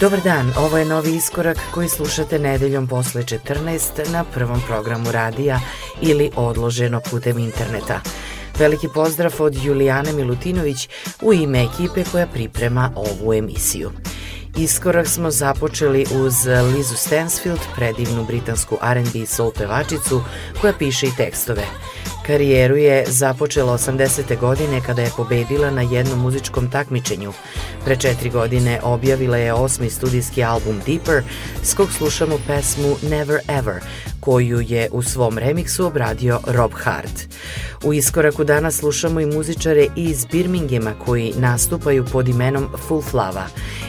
Dobar dan, ovo je novi iskorak koji slušate nedeljom posle 14 na prvom programu radija ili odloženo putem interneta. Veliki pozdrav od Julijane Milutinović u ime ekipe koja priprema ovu emisiju. Iskorak smo započeli uz Lizu Stansfield, predivnu britansku R&B soul pevačicu koja piše i tekstove. Karijeru je započela 80. godine kada je pobedila na jednom muzičkom takmičenju. Pre četiri godine objavila je osmi studijski album Deeper, s kog slušamo pesmu Never Ever, koju je u svom remiksu obradio Rob Hart. U iskoraku danas slušamo i muzičare iz Birminghama koji nastupaju pod imenom Full Flava.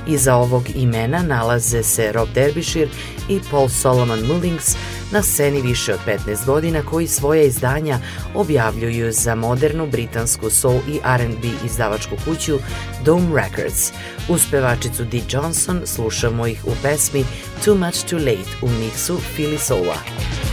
Iza ovog imena nalaze se Rob Derbyshire i Paul Solomon Mullings, na sceni više od 15 godina koji svoje izdanja objavljuju za modernu britansku soul i R&B izdavačku kuću Dome Records. Uz pevačicu Dee Johnson slušamo ih u pesmi Too Much Too Late, un mix su Philly Soa.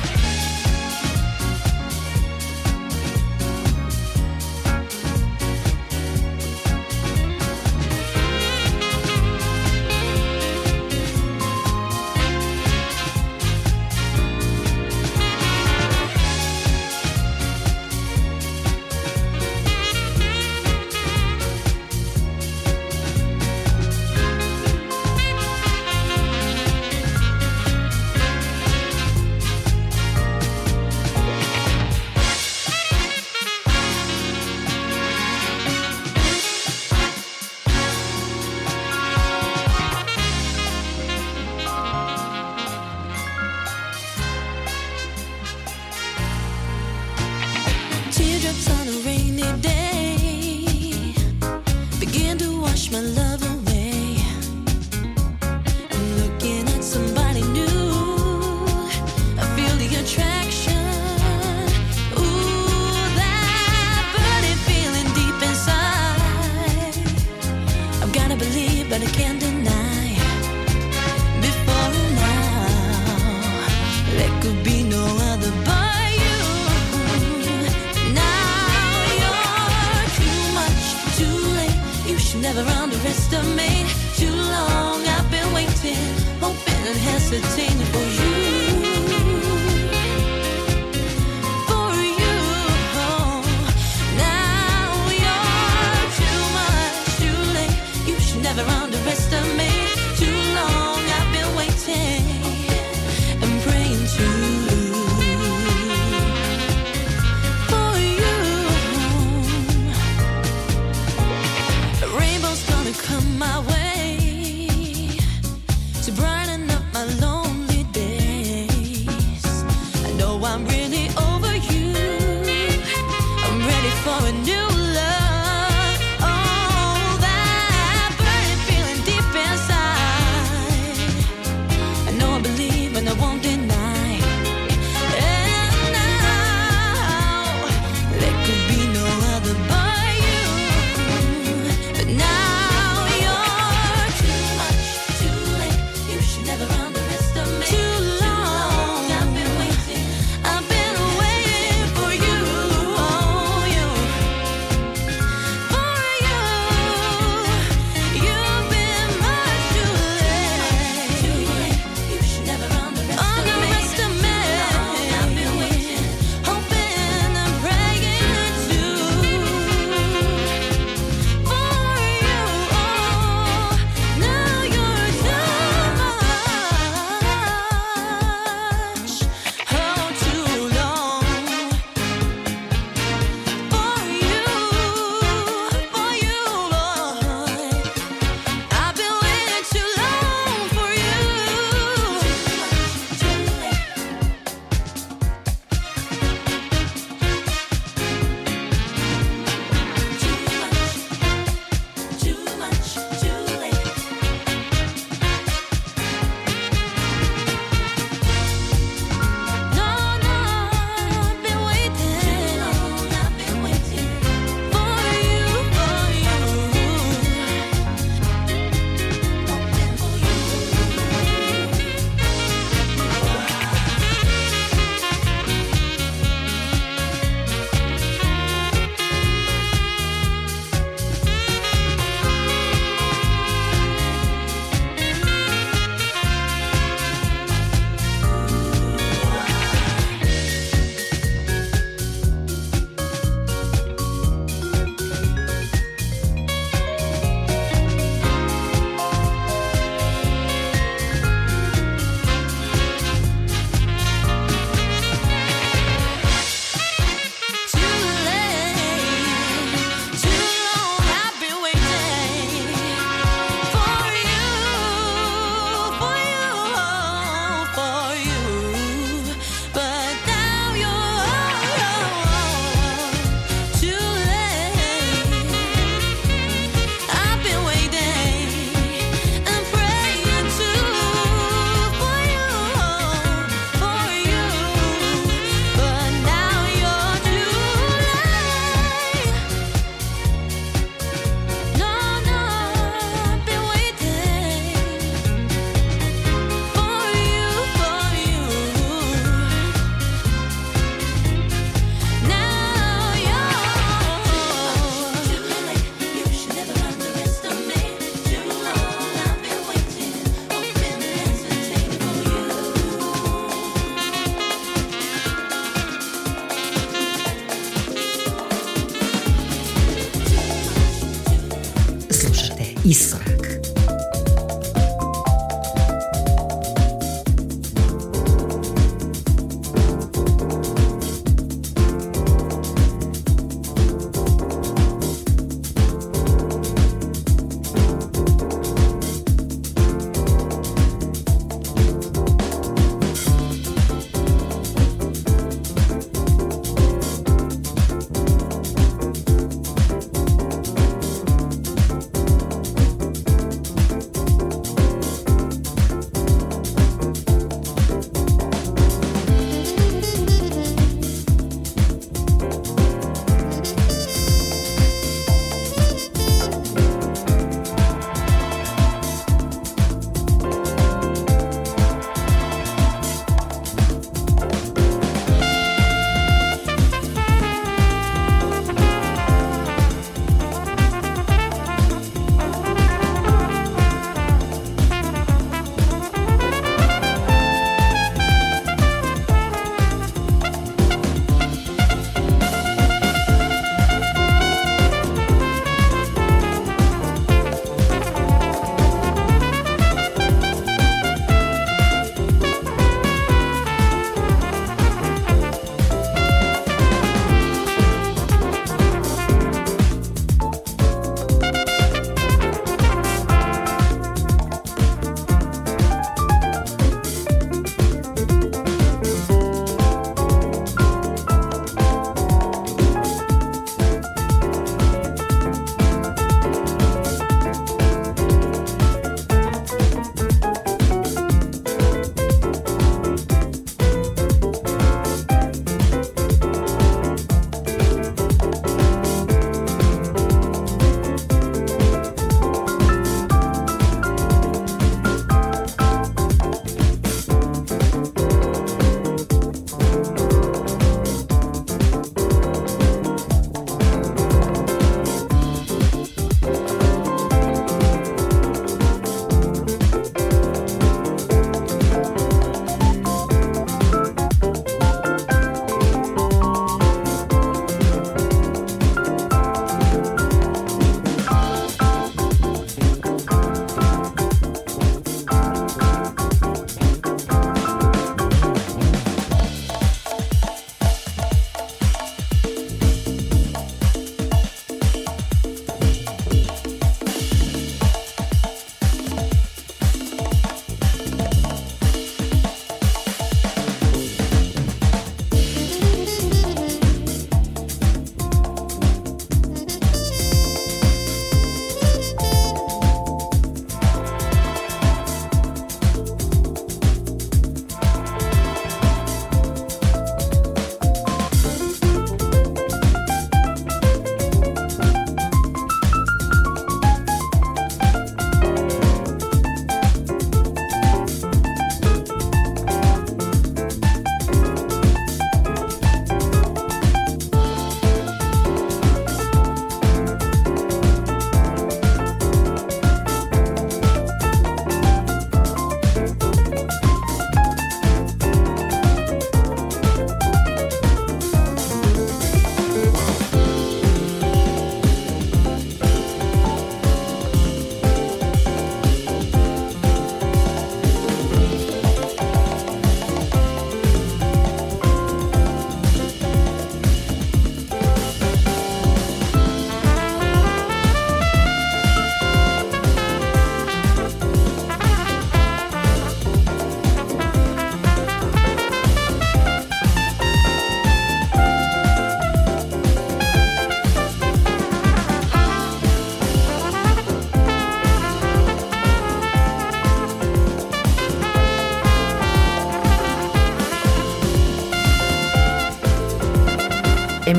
Iskorak.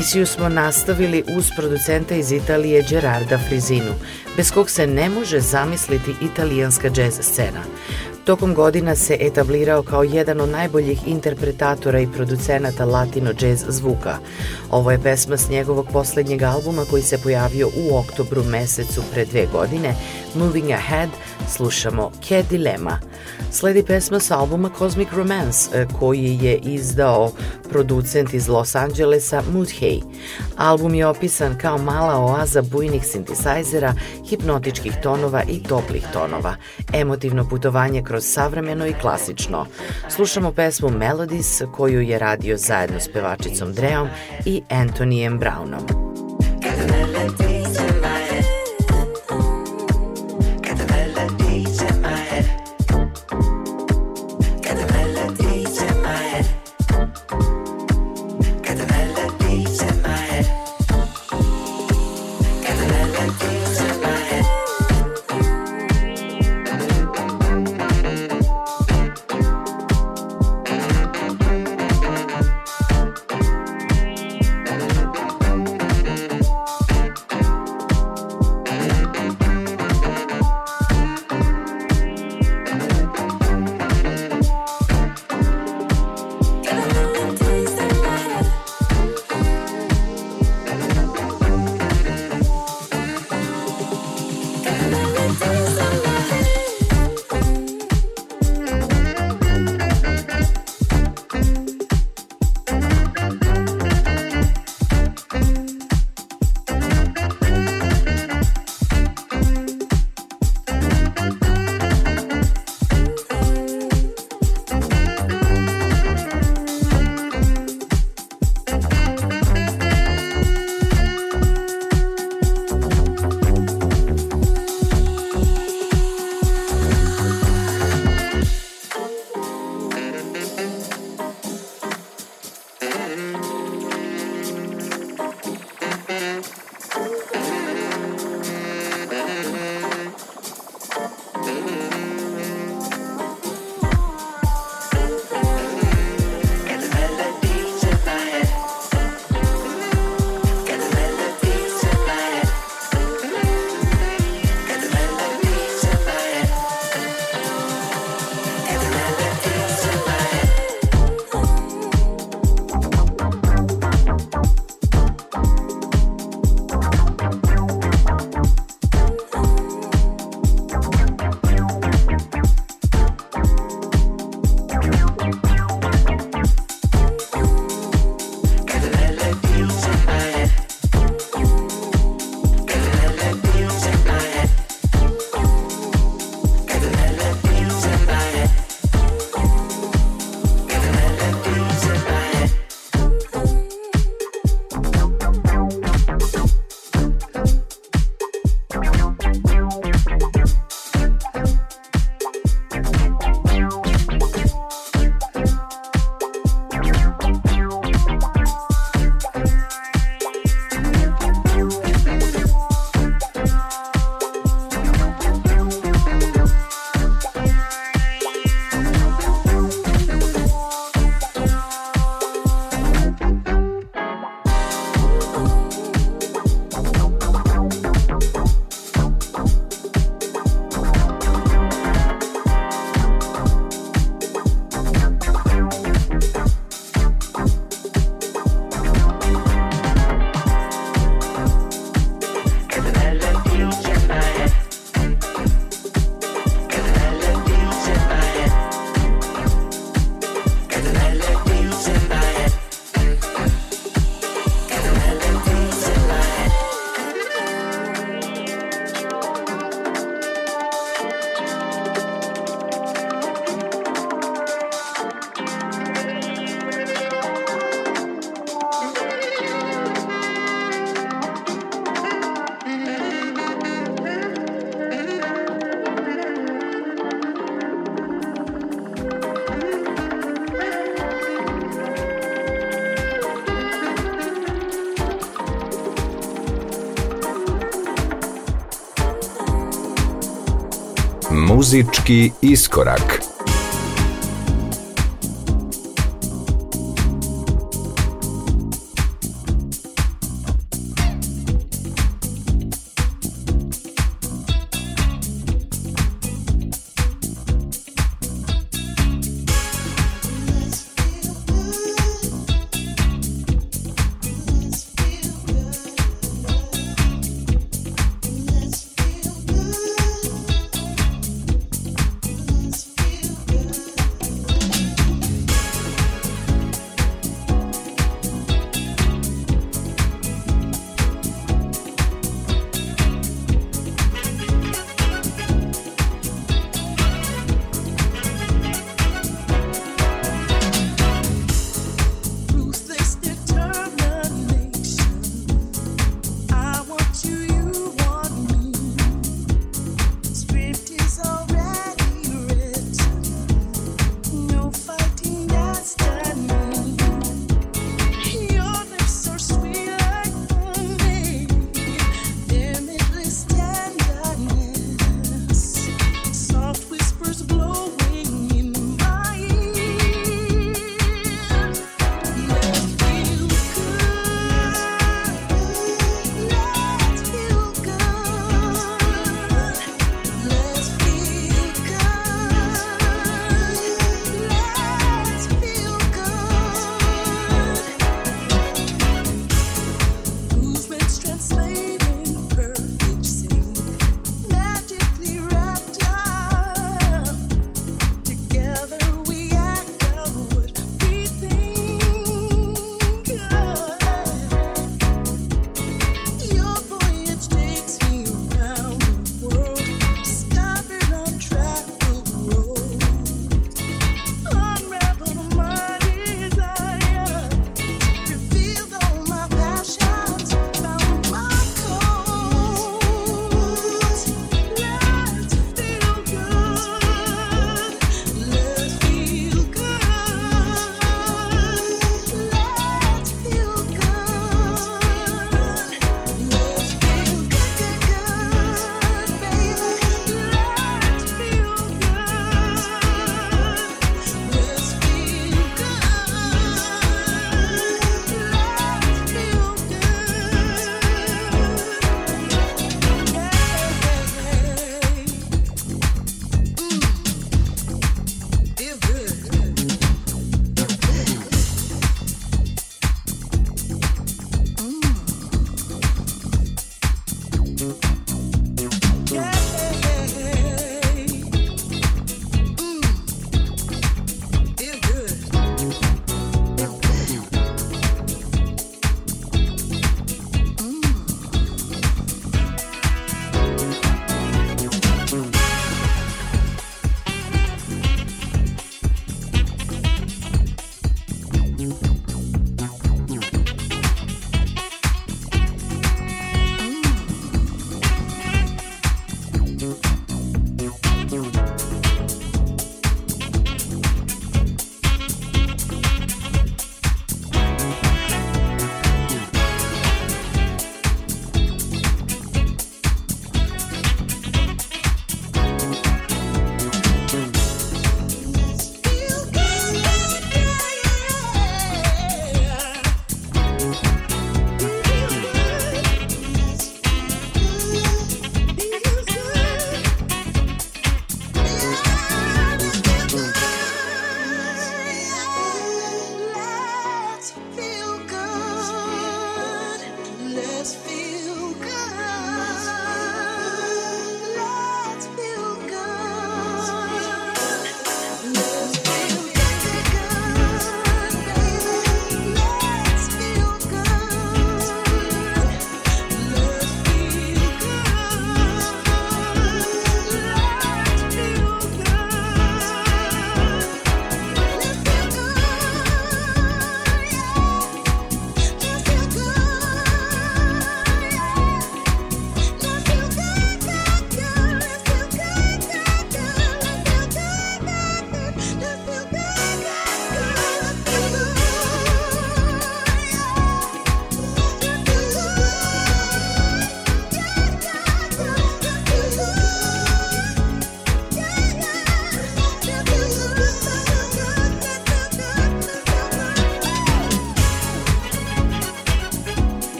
Emisiju smo nastavili uz producenta iz Italije Gerarda Frizinu, bez kog se ne može zamisliti italijanska džez scena. Tokom godina se etablirao kao jedan od najboljih interpretatora i producenata latino jazz zvuka. Ovo je pesma s njegovog poslednjeg albuma koji se pojavio u oktobru mesecu pre dve godine, Moving Ahead, Slušamo Cat Dilemma. Sledi pesma sa albuma Cosmic Romance e, koji je izdao producent iz Los Angelesa Mood Hay. Album je opisan kao mala oaza bujnih sintisajzera, hipnotičkih tonova i toplih tonova, emotivno putovanje kroz savremeno i klasično. Slušamo pesmu Melodies koju je radio zajedno s pevačicom Dreom i Antonijem Brownom. Muzički iskorak.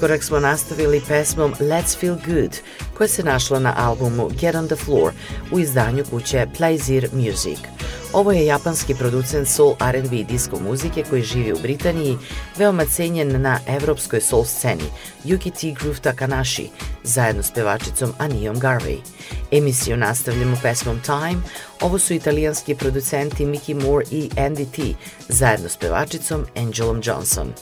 Iskorak smo nastavili pesmom Let's Feel Good, koja se našla na albumu Get on the Floor u izdanju kuće Plaisir Music. Ovo je japanski producent soul R&B i disco muzike koji živi u Britaniji, veoma cenjen na evropskoj soul sceni, Yuki T. Groove Takanashi, zajedno s pevačicom Anijom Garvey. Emisiju nastavljamo pesmom Time, ovo su italijanski producenti Mickey Moore i Andy T, zajedno s pevačicom Angelom Johnson.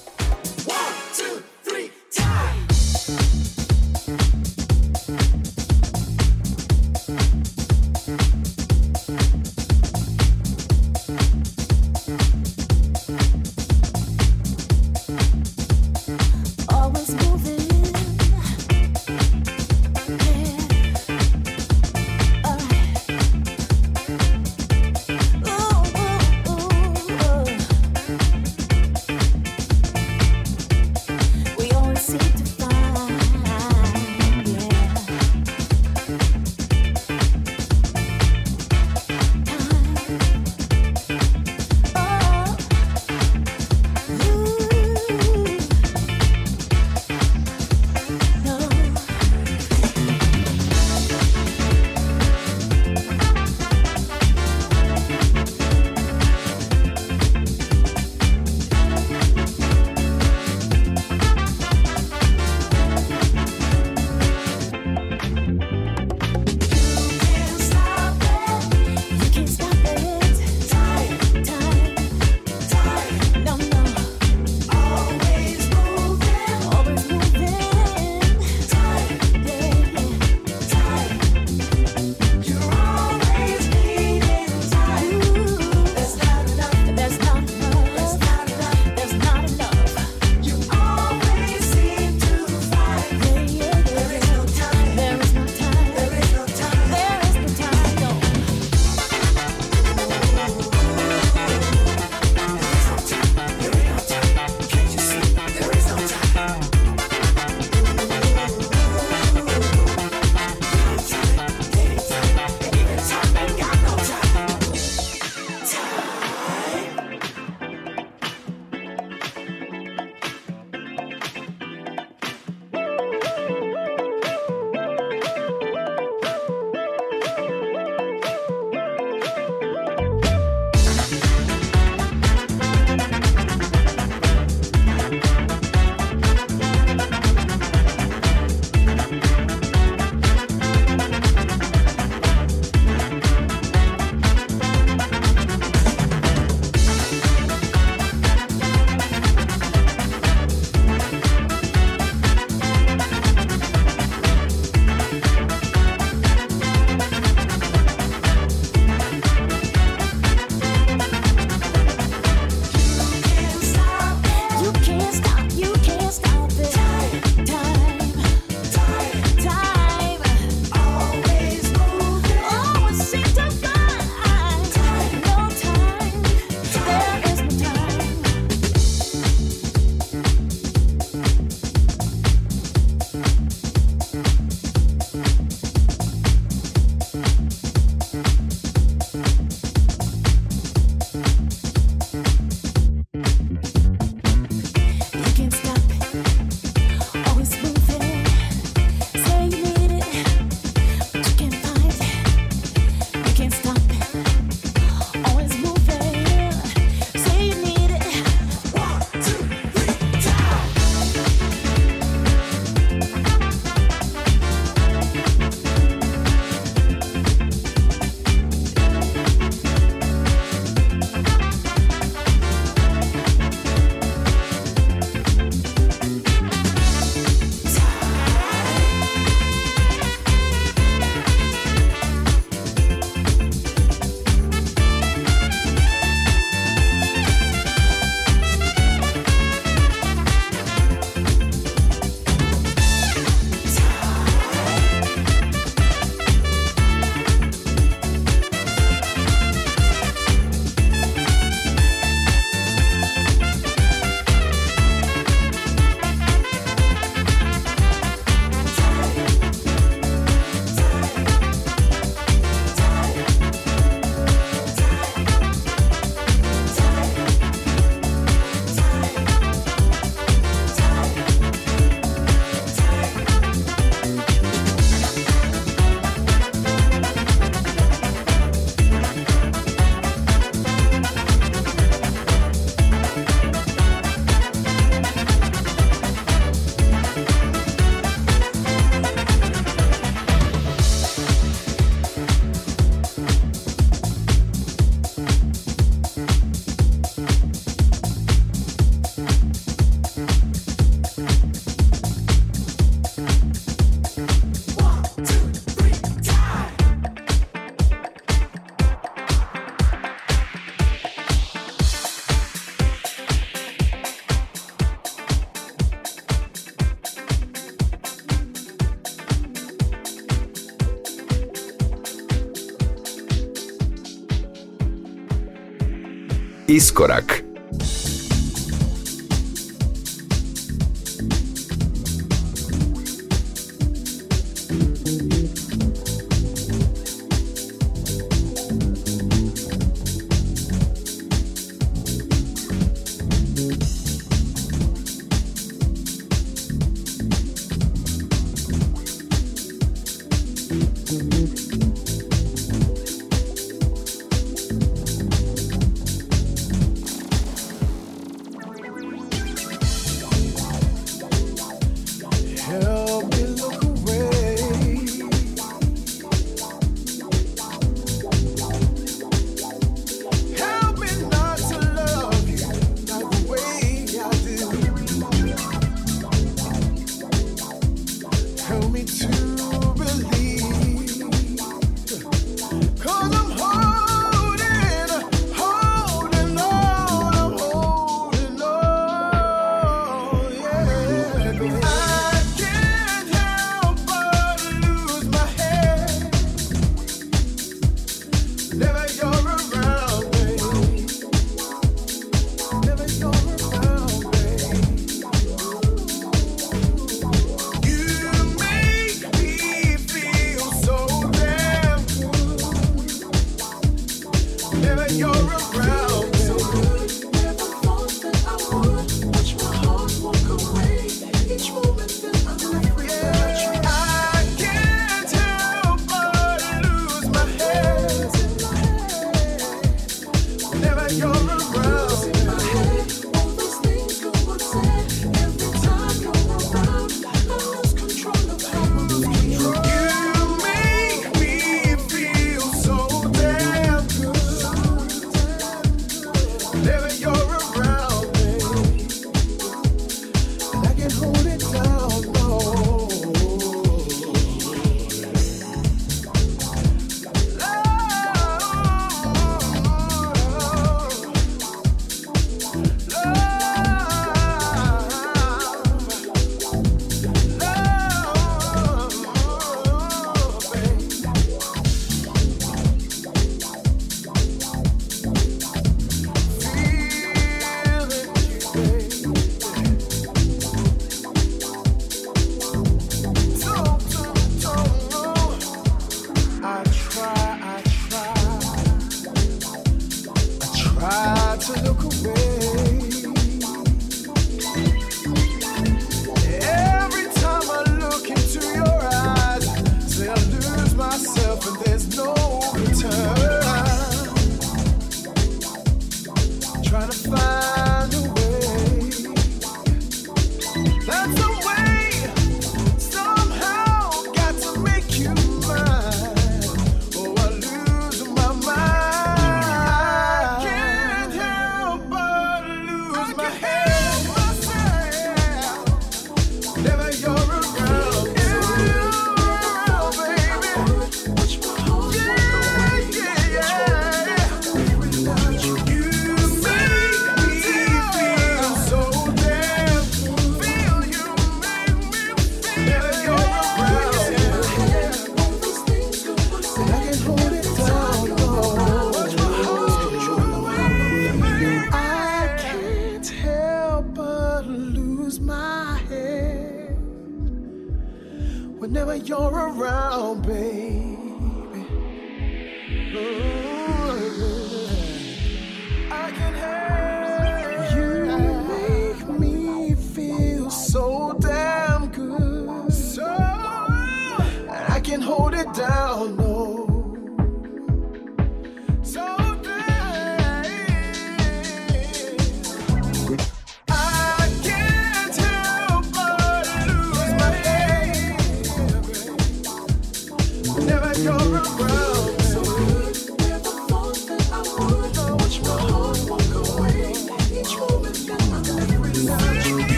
Iskorak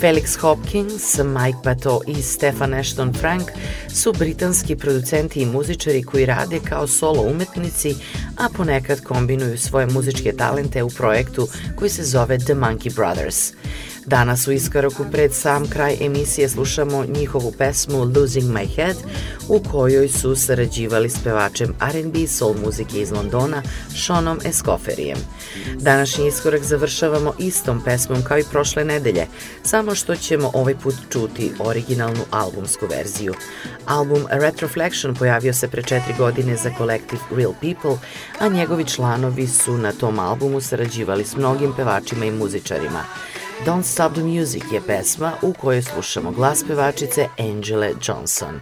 Felix Hopkins, Mike Bato i Stefan Ashton Frank su britanski producenti i muzičari koji rade kao solo umetnici, a ponekad kombinuju svoje muzičke talente u projektu koji se zove The Monkey Brothers. Danas u iskoraku pred sam kraj emisije slušamo njihovu pesmu Losing My Head u kojoj su sarađivali s pevačem R&B soul muzike iz Londona Seanom Escoferijem. Današnji iskorak završavamo istom pesmom kao i prošle nedelje, samo što ćemo ovaj put čuti originalnu albumsku verziju. Album Retroflection pojavio se pre četiri godine za kolektiv Real People, a njegovi članovi su na tom albumu sarađivali s mnogim pevačima i muzičarima. Don't Stop the Music je pesma u kojoj slušamo glas pevačice Angele Johnson.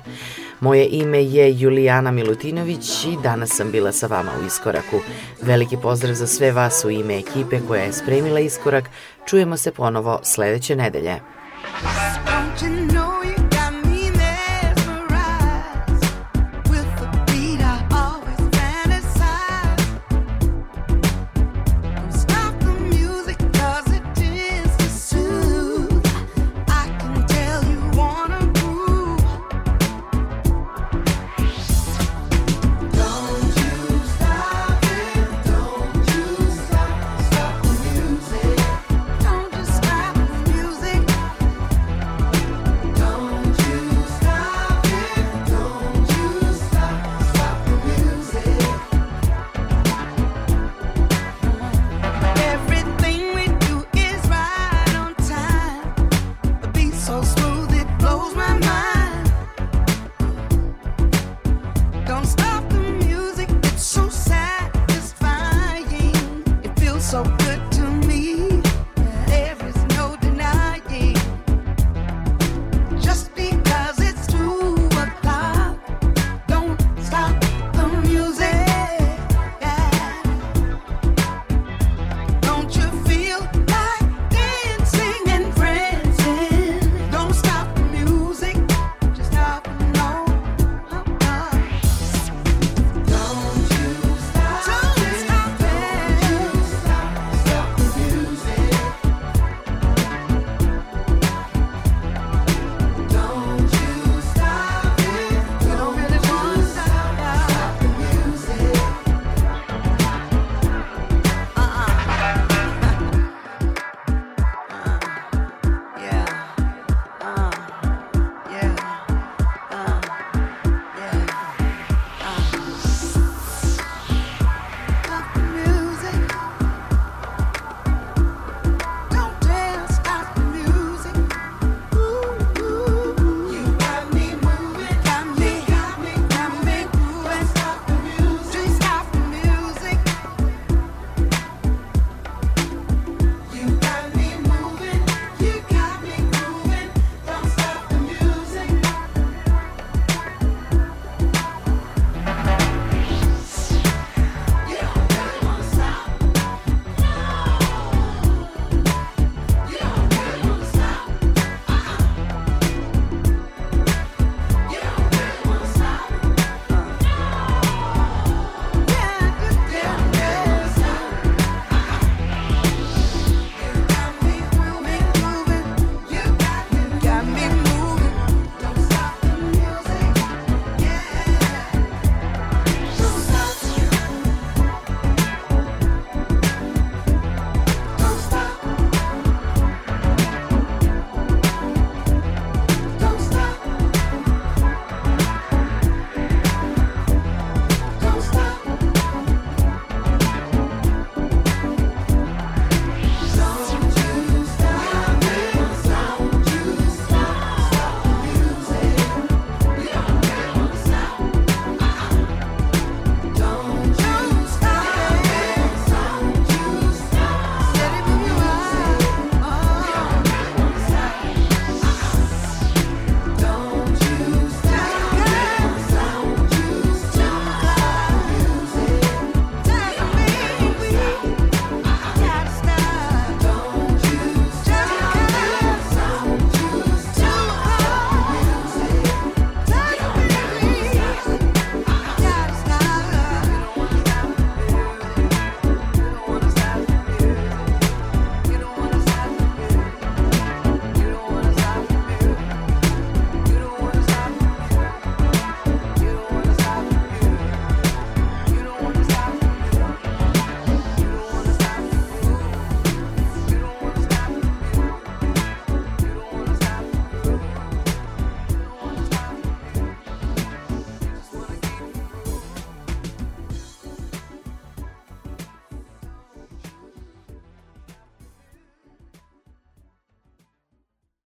Moje ime je Julijana Milutinović i danas sam bila sa vama u Iskoraku. Veliki pozdrav za sve vas u ime ekipe koja je spremila Iskorak. Čujemo se ponovo sledeće nedelje.